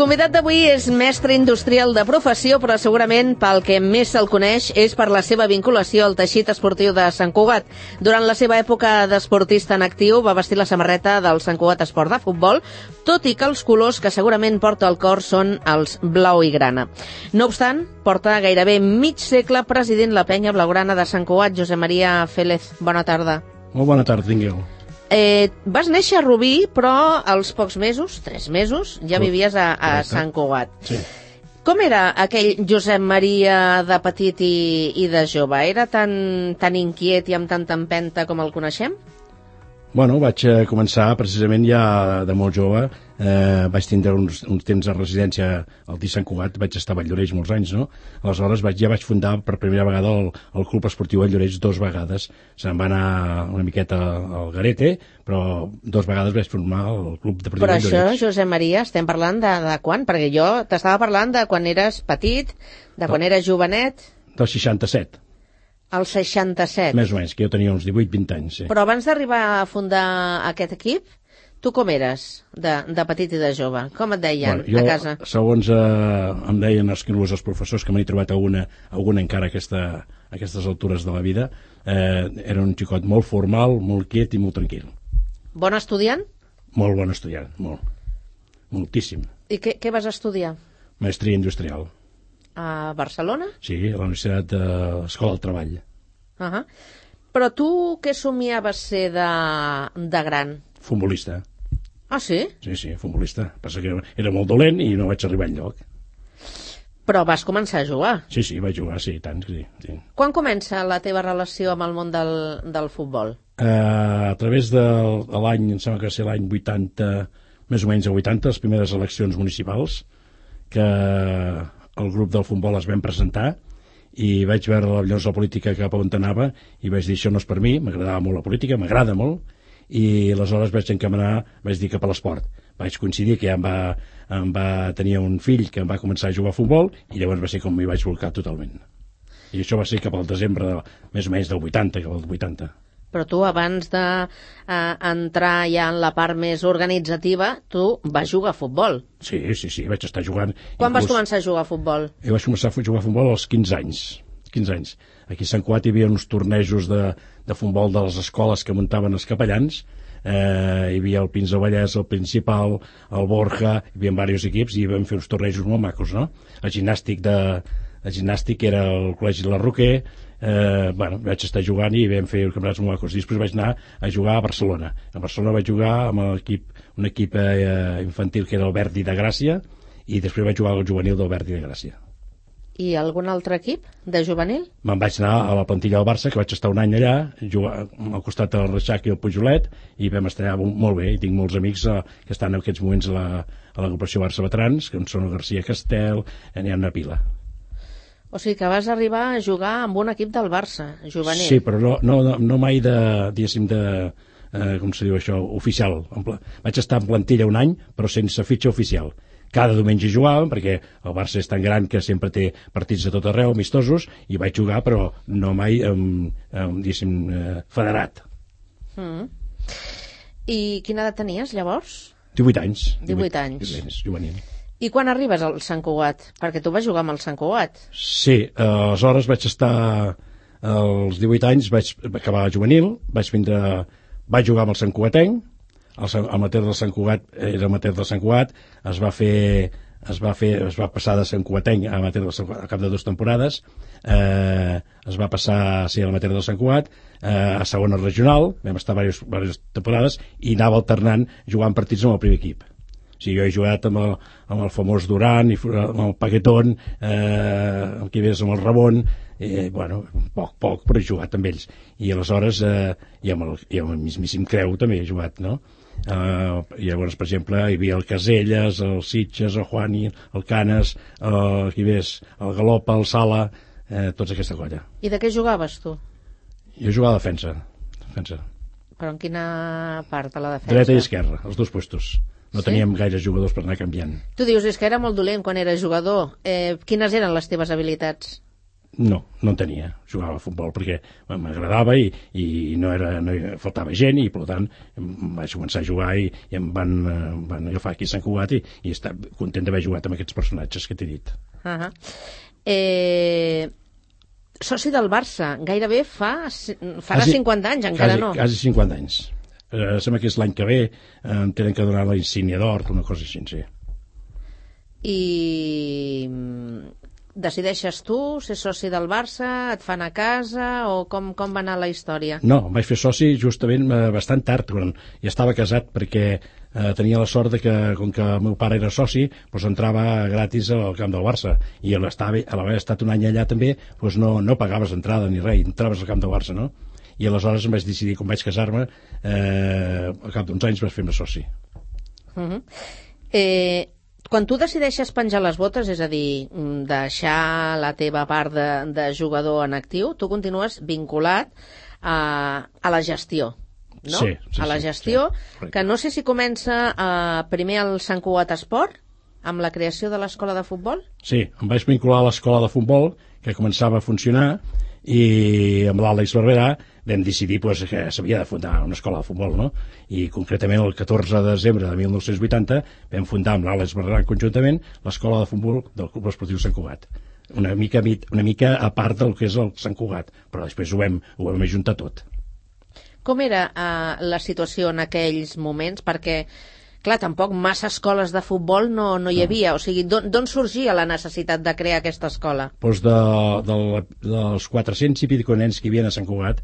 Convidat d'avui és mestre industrial de professió, però segurament pel que més se'l coneix és per la seva vinculació al teixit esportiu de Sant Cugat. Durant la seva època d'esportista en actiu va vestir la samarreta del Sant Cugat Esport de Futbol, tot i que els colors que segurament porta al cor són els blau i grana. No obstant, porta gairebé mig segle president la penya blaugrana de Sant Cugat, Josep Maria Félez. Bona tarda. Molt bona tarda, tingueu. Eh, vas néixer a Rubí, però als pocs mesos, tres mesos, ja vivies a, a correcte. Sant Cugat. Sí. Com era aquell Josep Maria de petit i, i de jove? Era tan, tan inquiet i amb tanta empenta com el coneixem? Bueno, vaig eh, començar precisament ja de molt jove. Eh, vaig tindre uns, uns temps de residència al Tir Sant Cugat, vaig estar a Valldoreix molts anys, no? Aleshores vaig, ja vaig fundar per primera vegada el, el Club Esportiu Valldoreix dos vegades. Se'n va anar una miqueta al Garete, però dos vegades vaig formar el Club Deportiu Però això, Valldoreix. Josep Maria, estem parlant de, de quan? Perquè jo t'estava parlant de quan eres petit, de quan eres jovenet, Del 67, al 67. més o menys, que jo tenia uns 18-20 anys. Sí. Però abans d'arribar a fundar aquest equip, tu com eres de, de petit i de jove? Com et deien jo, a casa? segons eh, em deien els, els professors que m'he trobat alguna, alguna encara a, aquesta, a aquestes altures de la vida, eh, era un xicot molt formal, molt quiet i molt tranquil. Bon estudiant? Molt bon estudiant, molt. Moltíssim. I què, què vas estudiar? Maestria industrial. A Barcelona? Sí, a la Universitat de l'Escola del Treball. Uh -huh. Però tu què somiaves ser de, de gran? Futbolista. Ah, sí? Sí, sí, futbolista. Passa que era molt dolent i no vaig arribar enlloc. Però vas començar a jugar. Sí, sí, vaig jugar, sí, tant, sí. sí. Quan comença la teva relació amb el món del, del futbol? Eh, a través de, de l'any, em sembla que va ser l'any 80, més o menys el 80, les primeres eleccions municipals, que el grup del futbol es vam presentar i vaig veure llavors la política cap on anava i vaig dir això no és per mi, m'agradava molt la política, m'agrada molt i aleshores vaig encaminar, vaig dir cap a l'esport. Vaig coincidir que ja em va, em va tenir un fill que em va començar a jugar a futbol i llavors va ser com m'hi vaig volcar totalment. I això va ser cap al desembre, de, més o menys del 80, cap al 80. Però tu, abans d'entrar ja en la part més organitzativa, tu vas jugar a futbol. Sí, sí, sí, vaig estar jugant. Quan vas Inclús- començar a jugar a futbol? Jo vaig començar a jugar a futbol als 15 anys. 15 anys. Aquí a Sant Cuat hi havia uns tornejos de, de futbol de les escoles que muntaven els capellans. Eh, hi havia el Pins del Vallès, el Principal, el Borja, hi havia diversos equips i vam fer uns tornejos molt macos, no? El gimnàstic de, el gimnàstic era el Col·legi de la Roquer, eh, bueno, vaig estar jugant i vam fer campionats molt macos. I després vaig anar a jugar a Barcelona. A Barcelona vaig jugar amb l'equip, un equip eh, infantil que era el Verdi de Gràcia i després vaig jugar al juvenil del Verdi de Gràcia. I algun altre equip de juvenil? Me'n vaig anar a la plantilla del Barça, que vaig estar un any allà, jugar al costat del Reixac i el Pujolet, i vam estar allà molt bé, i tinc molts amics eh, que estan en aquests moments a la, a l'agrupació Barça Veterans, que en són el García Castel, eh, n'hi ha una pila. O sigui que vas arribar a jugar amb un equip del Barça, juvenil. Sí, però no, no, no, no mai de, diguéssim, de, eh, com se diu això, oficial. Vaig estar en plantilla un any, però sense fitxa oficial. Cada diumenge jugàvem, perquè el Barça és tan gran que sempre té partits de tot arreu, amistosos, i vaig jugar, però no mai, amb, amb, diguéssim, eh, federat. Mm. I quina edat tenies, llavors? 18 anys. 18 anys. 18 anys, juvenil. I quan arribes al Sant Cugat? Perquè tu vas jugar amb el Sant Cugat. Sí, eh, aleshores vaig estar als 18 anys, vaig acabar juvenil, vaig vindre, vaig jugar amb el Sant Cugatenc, el, Sant- amateur del Sant Cugat era amateur del Sant Cugat, es va fer es va, fer, es va passar de Sant Cugatenc a amateur del Sant Cugat al cap de dues temporades. Eh, es va passar a ser amateur del Sant Cugat eh, a segona regional. Vam estar diverses, diverses temporades i anava alternant jugant partits amb el primer equip sigui, jo he jugat amb el, amb el famós Duran, i amb el Paquetón, eh, amb qui ves amb el Ramon, eh, bueno, poc, poc, però he jugat amb ells. I aleshores, eh, i, amb el, i amb el mismíssim Creu també he jugat, no? Uh, i llavors, per exemple, hi havia el Caselles, el Sitges, el Juani, el Canes, el, qui ves, el Galopa, el Sala, eh, tots aquesta colla. I de què jugaves, tu? Jo jugava a defensa, defensa. Però en quina part de la defensa? dreta i esquerra, els dos puestos. No Sí? teníem gaires jugadors per anar canviant. Tu dius, és que era molt dolent quan era jugador. Eh, quines eren les teves habilitats? No, no en tenia. Jugava a futbol perquè m'agradava i, i no, era, no hi faltava gent i, per tant, vaig començar a jugar i, i em van, em van agafar aquí a Sant Cugat i, i estar content d'haver jugat amb aquests personatges que t'he dit. Uh -huh. eh, soci del Barça, gairebé fa, farà quasi, 50 anys, encara quasi, no. Quasi 50 anys. Eh, sembla que és l'any que ve, eh, tenen que donar la insígnia d'or, una cosa així, sí. I decideixes tu ser soci del Barça, et fan a casa o com, com va anar la història? No, em vaig fer soci justament eh, bastant tard, quan ja estava casat perquè eh, tenia la sort de que, com que el meu pare era soci, doncs entrava gratis al camp del Barça i a l'haver estat un any allà també doncs no, no pagaves entrada ni res, entraves al camp del Barça, no? I aleshores em vaig decidir, quan vaig casar-me, eh, al cap d'uns anys vaig fer-me soci. Uh -huh. eh, quan tu decideixes penjar les botes, és a dir, deixar la teva part de, de jugador en actiu, tu continues vinculat a, a la gestió, no? Sí, sí, a la gestió, sí, que no sé si comença uh, primer al Sant Cugat Esport, amb la creació de l'escola de futbol? Sí, em vaig vincular a l'escola de futbol, que començava a funcionar, i amb l'Àlex Barberà vam decidir pues, que s'havia de fundar una escola de futbol, no? I concretament el 14 de desembre de 1980 vam fundar amb l'Àlex Barberà conjuntament l'escola de futbol del Club Esportiu Sant Cugat. Una mica, una mica a part del que és el Sant Cugat, però després ho vam, ho vam ajuntar tot. Com era uh, la situació en aquells moments? Perquè clar, tampoc massa escoles de futbol no, no hi havia. O sigui, d'on sorgia la necessitat de crear aquesta escola? Pues de, de, dels 400 i pico nens que hi havia a Sant Cugat,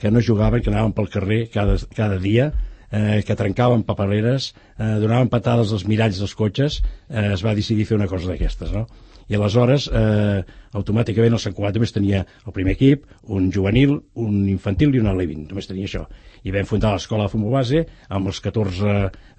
que no jugaven, que anaven pel carrer cada, cada dia, eh, que trencaven papereres, eh, donaven patades als miralls dels cotxes, eh, es va decidir fer una cosa d'aquestes, no? i aleshores eh, automàticament el Sant Cugat només tenia el primer equip, un juvenil, un infantil i un alevin, només tenia això i vam fundar l'escola de futbol base amb els 14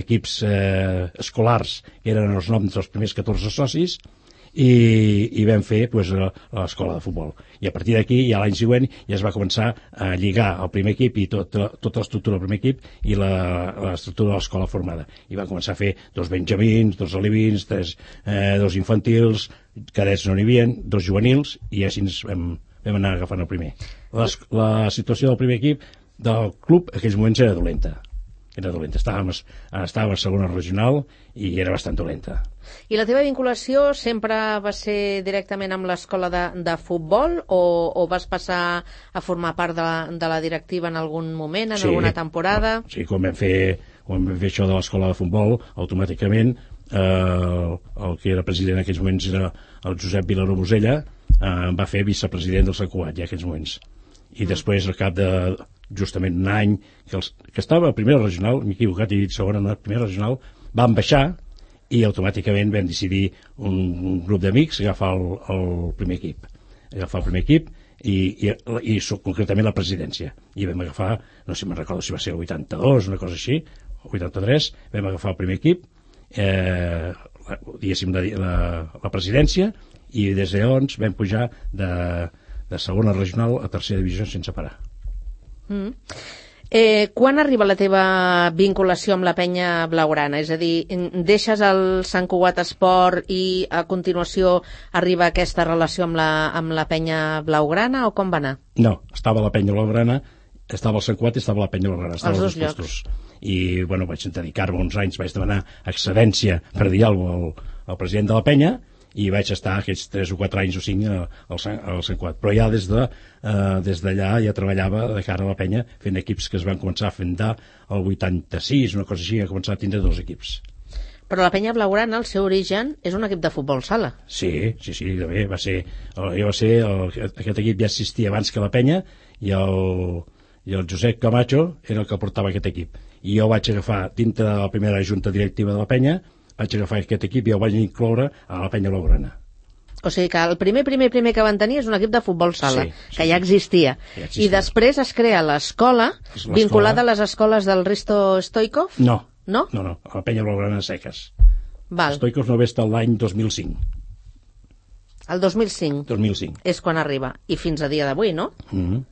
equips eh, escolars que eren els noms dels primers 14 socis i, i vam fer pues, l'escola de futbol. I a partir d'aquí, ja l'any següent, ja es va començar a lligar el primer equip i tot, tota l'estructura del primer equip i l'estructura de l'escola formada. I van començar a fer dos benjamins, dos alevins, tres, eh, dos infantils, cadets no n'hi havia, dos juvenils, i així ens vam, vam anar agafant el primer. Les, la situació del primer equip del club en aquells moments era dolenta era dolenta, estàvem, estàvem a segona regional i era bastant dolenta. I la teva vinculació sempre va ser directament amb l'escola de, de futbol o, o vas passar a formar part de la, de la directiva en algun moment, en sí, alguna temporada? Sí, quan vam fer, quan vam fer això de l'escola de futbol, automàticament eh, el que era president en aquells moments era el Josep Vilaró Bosella, eh, va fer vicepresident del Sant Cugat ja en aquells moments. I mm. després, al cap de justament un any, que, els, que estava a primera regional, m'he equivocat, he dit segona, no, primera regional, van baixar i automàticament vam decidir un, un grup d'amics agafar el, el primer equip. Agafar el primer equip i, i, i concretament la presidència. I vam agafar, no sé si me'n recordo si va ser el 82, una cosa així el 83, vam agafar el primer equip eh, diguéssim la, la, la presidència i des de llavors vam pujar de, de segona regional a tercera divisió sense parar Mm. Eh, quan arriba la teva vinculació amb la penya blaugrana? És a dir, deixes el Sant Cugat Esport i a continuació arriba aquesta relació amb la, amb la penya blaugrana o com va anar? No, estava la penya blaugrana, estava el Sant Cugat i estava la penya blaugrana. Els dos llocs. I, bueno, vaig dedicar-me uns anys, vaig demanar excedència per dir alguna cosa al, al president de la penya, i vaig estar aquests 3 o 4 anys o 5 al, al Sant Cuat. Però ja des de, eh, des d'allà ja treballava de cara a la penya fent equips que es van començar a fundar el 86, una cosa així, a començar a tindre dos equips. Però la penya blaugrana, el seu origen, és un equip de futbol sala. Sí, sí, sí, també va ser, el, va ser el, aquest equip ja existia abans que la penya i el, i el Josep Camacho era el que portava aquest equip. I jo vaig agafar dintre de la primera junta directiva de la penya vaig agafar aquest equip i el vaig incloure a la penya blaugrana. O sigui que el primer, primer, primer que van tenir és un equip de futbol sala, sí, sí, que ja existia. ja existia. I després es crea l'escola, vinculada a les escoles del Risto Stoikov? No. No? No, no, a la penya blaugrana seques. Val. Stoikov no ve estar l'any 2005. El 2005? 2005. És quan arriba. I fins a dia d'avui, no? Mm -hmm.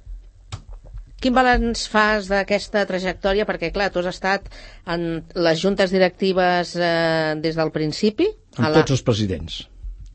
Quin balanç fas d'aquesta trajectòria? Perquè, clar, tu has estat en les juntes directives eh, des del principi. Amb la... tots els presidents.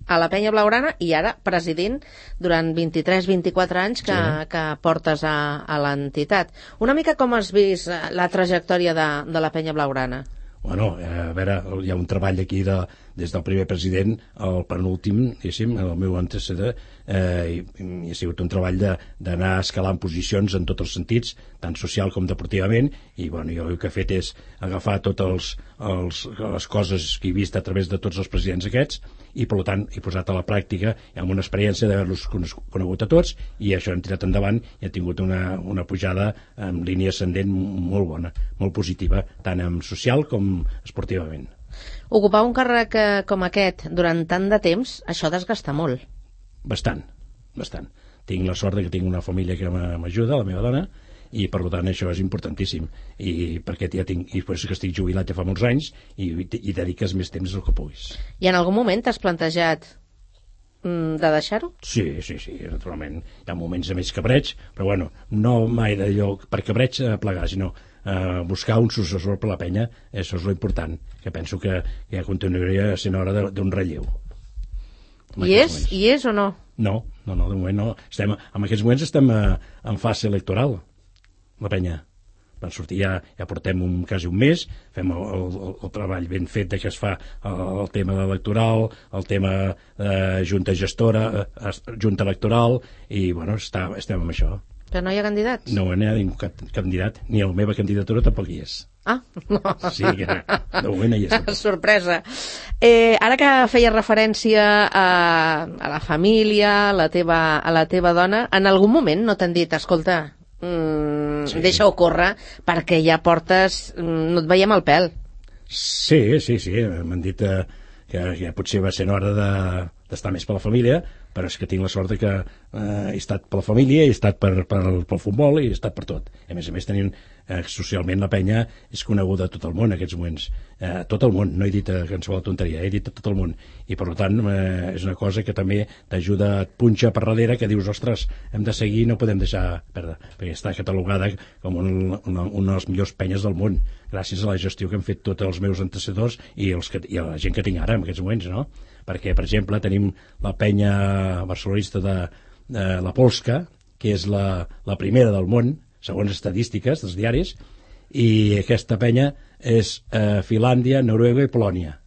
a la penya blaugrana i ara presidint durant 23-24 anys que, Sí. que portes a, a l'entitat. Una mica com has vist eh, la trajectòria de, de la penya blaugrana? Bueno, eh, a veure, hi ha un treball aquí de, des del primer president al penúltim, diguéssim, el meu antecedent, eh, i, i ha sigut un treball d'anar escalant posicions en tots els sentits, tant social com deportivament, i bueno, jo el que he fet és agafar totes els, els, les coses que he vist a través de tots els presidents aquests, i per tant he posat a la pràctica amb una experiència d'haver-los conegut a tots i això hem tirat endavant i ha tingut una, una pujada en línia ascendent molt bona, molt positiva tant en social com esportivament Ocupar un càrrec eh, com aquest durant tant de temps, això desgasta molt. bastant, bastant tinc la sort de que tinc una família que m'ajuda, la meva dona i per tant això és importantíssim i perquè ja tinc, i després que estic jubilat ja fa molts anys i, i dediques més temps al que puguis I en algun moment t'has plantejat mm, de deixar-ho? Sí, sí, sí, naturalment. Hi ha moments de més cabreig, però bueno, no mai d'allò per cabreig a plegar, sinó eh, buscar un successor per la penya, això és lo important, que penso que ja continuaria sent hora de- d'un relleu. I és, moments. I és o no? No, no, no, de moment no. Estem, en aquests moments estem eh, en fase electoral, la penya. Van sortir ja, ja portem un, quasi un mes, fem el, el, el treball ben fet de que es fa el, el tema electoral, el tema eh, junta gestora, eh, junta electoral, i bueno, està, estem amb això. Que no hi ha candidats? No n'hi ha ningú cap, candidat, ni la meva candidatura tampoc hi és. Ah, no. Sí, que de moment no hi és. tampoc. Sorpresa. Eh, ara que feies referència a, a la família, a la, teva, a la teva dona, en algun moment no t'han dit, escolta, mm, Sí. deixa-ho córrer perquè ja portes... Mm, no et veiem al pèl. Sí, sí, sí, m'han dit eh, que ja potser va ser hora de- d'estar més per la família, però és que tinc la sort de que eh, he estat per la família, he estat per, per, pel futbol i he estat per tot. A més a més, tenim, eh, socialment la penya és coneguda a tot el món en aquests moments. Eh, tot el món, no he dit a qualsevol tonteria, he dit a tot el món. I per tant, eh, és una cosa que també t'ajuda, et punxa per darrere, que dius, ostres, hem de seguir, no podem deixar perdre, perquè està catalogada com un, una, una de les millors penyes del món, gràcies a la gestió que han fet tots els meus antecedors i, els que, i la gent que tinc ara en aquests moments, no? Perquè, per exemple, tenim la penya barcelonista de, de la Polska, que és la, la primera del món, segons estadístiques dels diaris, i aquesta penya és eh, Finlàndia, Noruega i Polònia.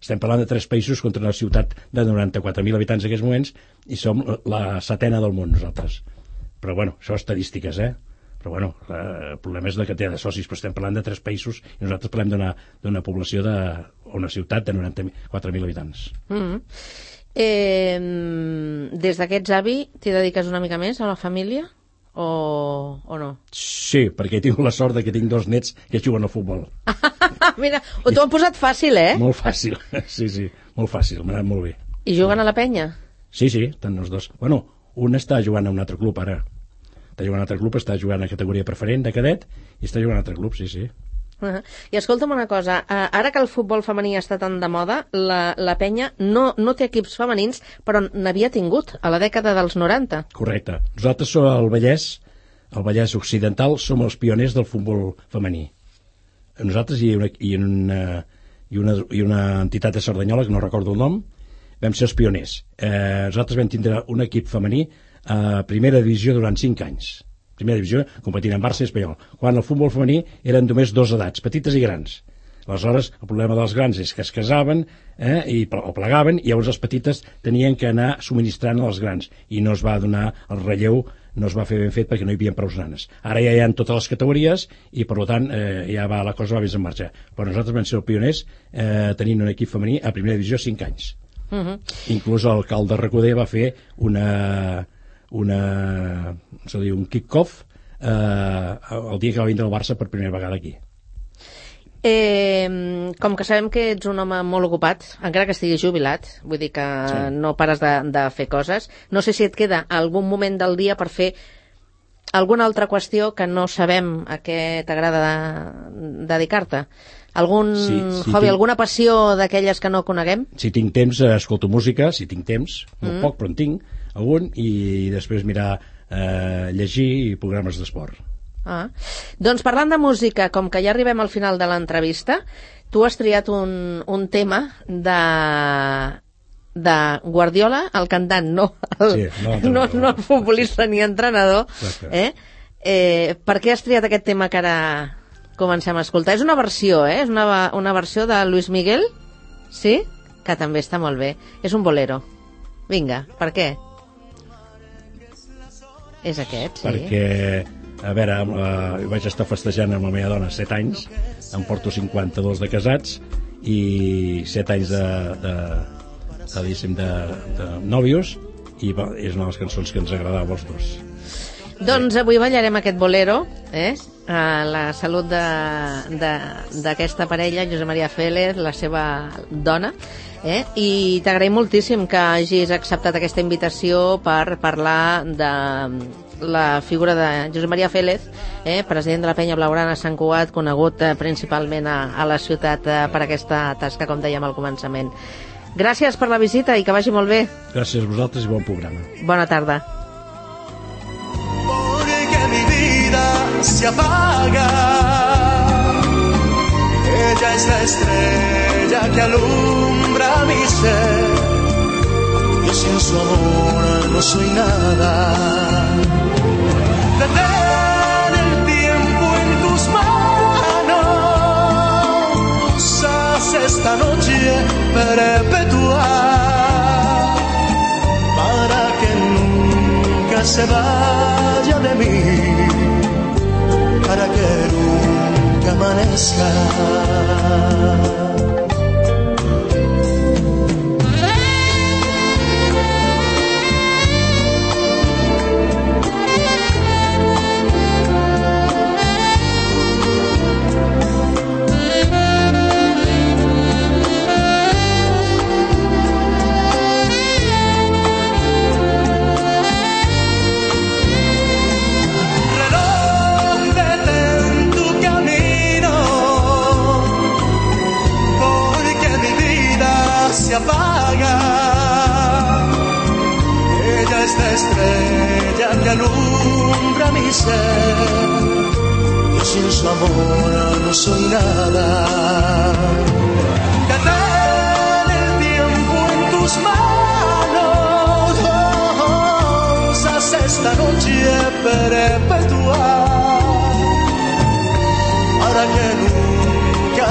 Estem parlant de tres països contra una ciutat de 94.000 habitants en aquests moments i som la setena del món nosaltres. Però bueno, això estadístiques, eh? Però bueno, eh, el problema és la que té de socis, però estem parlant de tres països i nosaltres parlem d'una població de, o una ciutat de 94.000 habitants. Mm -hmm. eh, des d'aquests avi, t'hi dediques una mica més a la família? O, o no? Sí, perquè tinc la sort de que tinc dos nets que juguen al futbol. Mira, ho t'ho han posat fàcil, eh? Molt fàcil, sí, sí, molt fàcil, m'ha anat molt bé. I juguen a la penya? Sí, sí, tant els dos. Bueno, un està jugant a un altre club ara. Està jugant a un altre club, està jugant a categoria preferent de cadet i està jugant a un altre club, sí, sí. Uh I escolta'm una cosa, eh, ara que el futbol femení està tan de moda, la, la penya no, no té equips femenins, però n'havia tingut a la dècada dels 90. Correcte. Nosaltres som el Vallès, el Vallès Occidental, som els pioners del futbol femení. Nosaltres i una, i una, i una, i una entitat de Cerdanyola, que no recordo el nom, vam ser els pioners. Eh, nosaltres vam tindre un equip femení a primera divisió durant 5 anys. Primera divisió, competint en Barça i Espanyol. Quan el futbol femení eren només dos edats, petites i grans. Aleshores, el problema dels grans és que es casaven eh, i, o plegaven i llavors els petites tenien que anar subministrant als grans i no es va donar el relleu no es va fer ben fet perquè no hi havia prou nanes. Ara ja hi ha totes les categories i, per tant, eh, ja va, la cosa va més en marxa. Però nosaltres vam ser els pioners eh, tenint un equip femení a primera divisió 5 anys. Uh -huh. Inclús el calde Recoder va fer una, una se diu, un kick-off eh, el dia que va vindre el Barça per primera vegada aquí. Eh, com que sabem que ets un home molt ocupat, encara que estiguis jubilat, vull dir que Sí. no pares de, de fer coses, no sé si et queda algun moment del dia per fer alguna altra qüestió que no sabem a què t'agrada de, dedicar-te. Algun Sí, sí, hobby, tinc- alguna passió d'aquelles que no coneguem? Si tinc temps, eh, escolto música, si tinc temps, molt Mm. poc, però en tinc algun, i després mirar, eh, llegir i programes d'esport. Ah. Doncs parlant de música, com que ja arribem al final de l'entrevista, tu has triat un, un tema de de Guardiola, el cantant, no el, Sí, no, no, no el futbolista ni entrenador. Eh? Eh, per què has triat aquest tema que ara comencem a escoltar? És una versió, eh? És una, una versió de Luis Miguel, sí? Que també està molt bé. És un bolero. Vinga, per què? És aquest, sí. perquè a veure, la, vaig estar festejant amb la meva dona 7 anys em porto 52 de casats i 7 anys de, de, diguéssim, de, de nòvios i va, és una de les cançons que ens agradava als dos Doncs avui ballarem aquest bolero, eh? A la salut de- de- d'aquesta parella, Josep Maria Félez, la seva dona, eh? i t'agraïm moltíssim que hagis acceptat aquesta invitació per parlar de la figura de Josep Maria Félez, eh? president de la penya blaugrana Sant Cugat, conegut eh, principalment a, a la ciutat eh, per aquesta tasca, com dèiem al començament. Gràcies per la visita i que vagi molt bé. gràcies a vosaltres i bon programa Bona tarda. porque mi vida se apaga. Ella es la estrella que alumbra mi ser. Y sin su amor no soy nada. Detén el tiempo en tus manos. Haz esta noche perpetua se vaya de mí, para que nunca amanezca.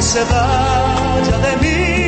Se vaya de mí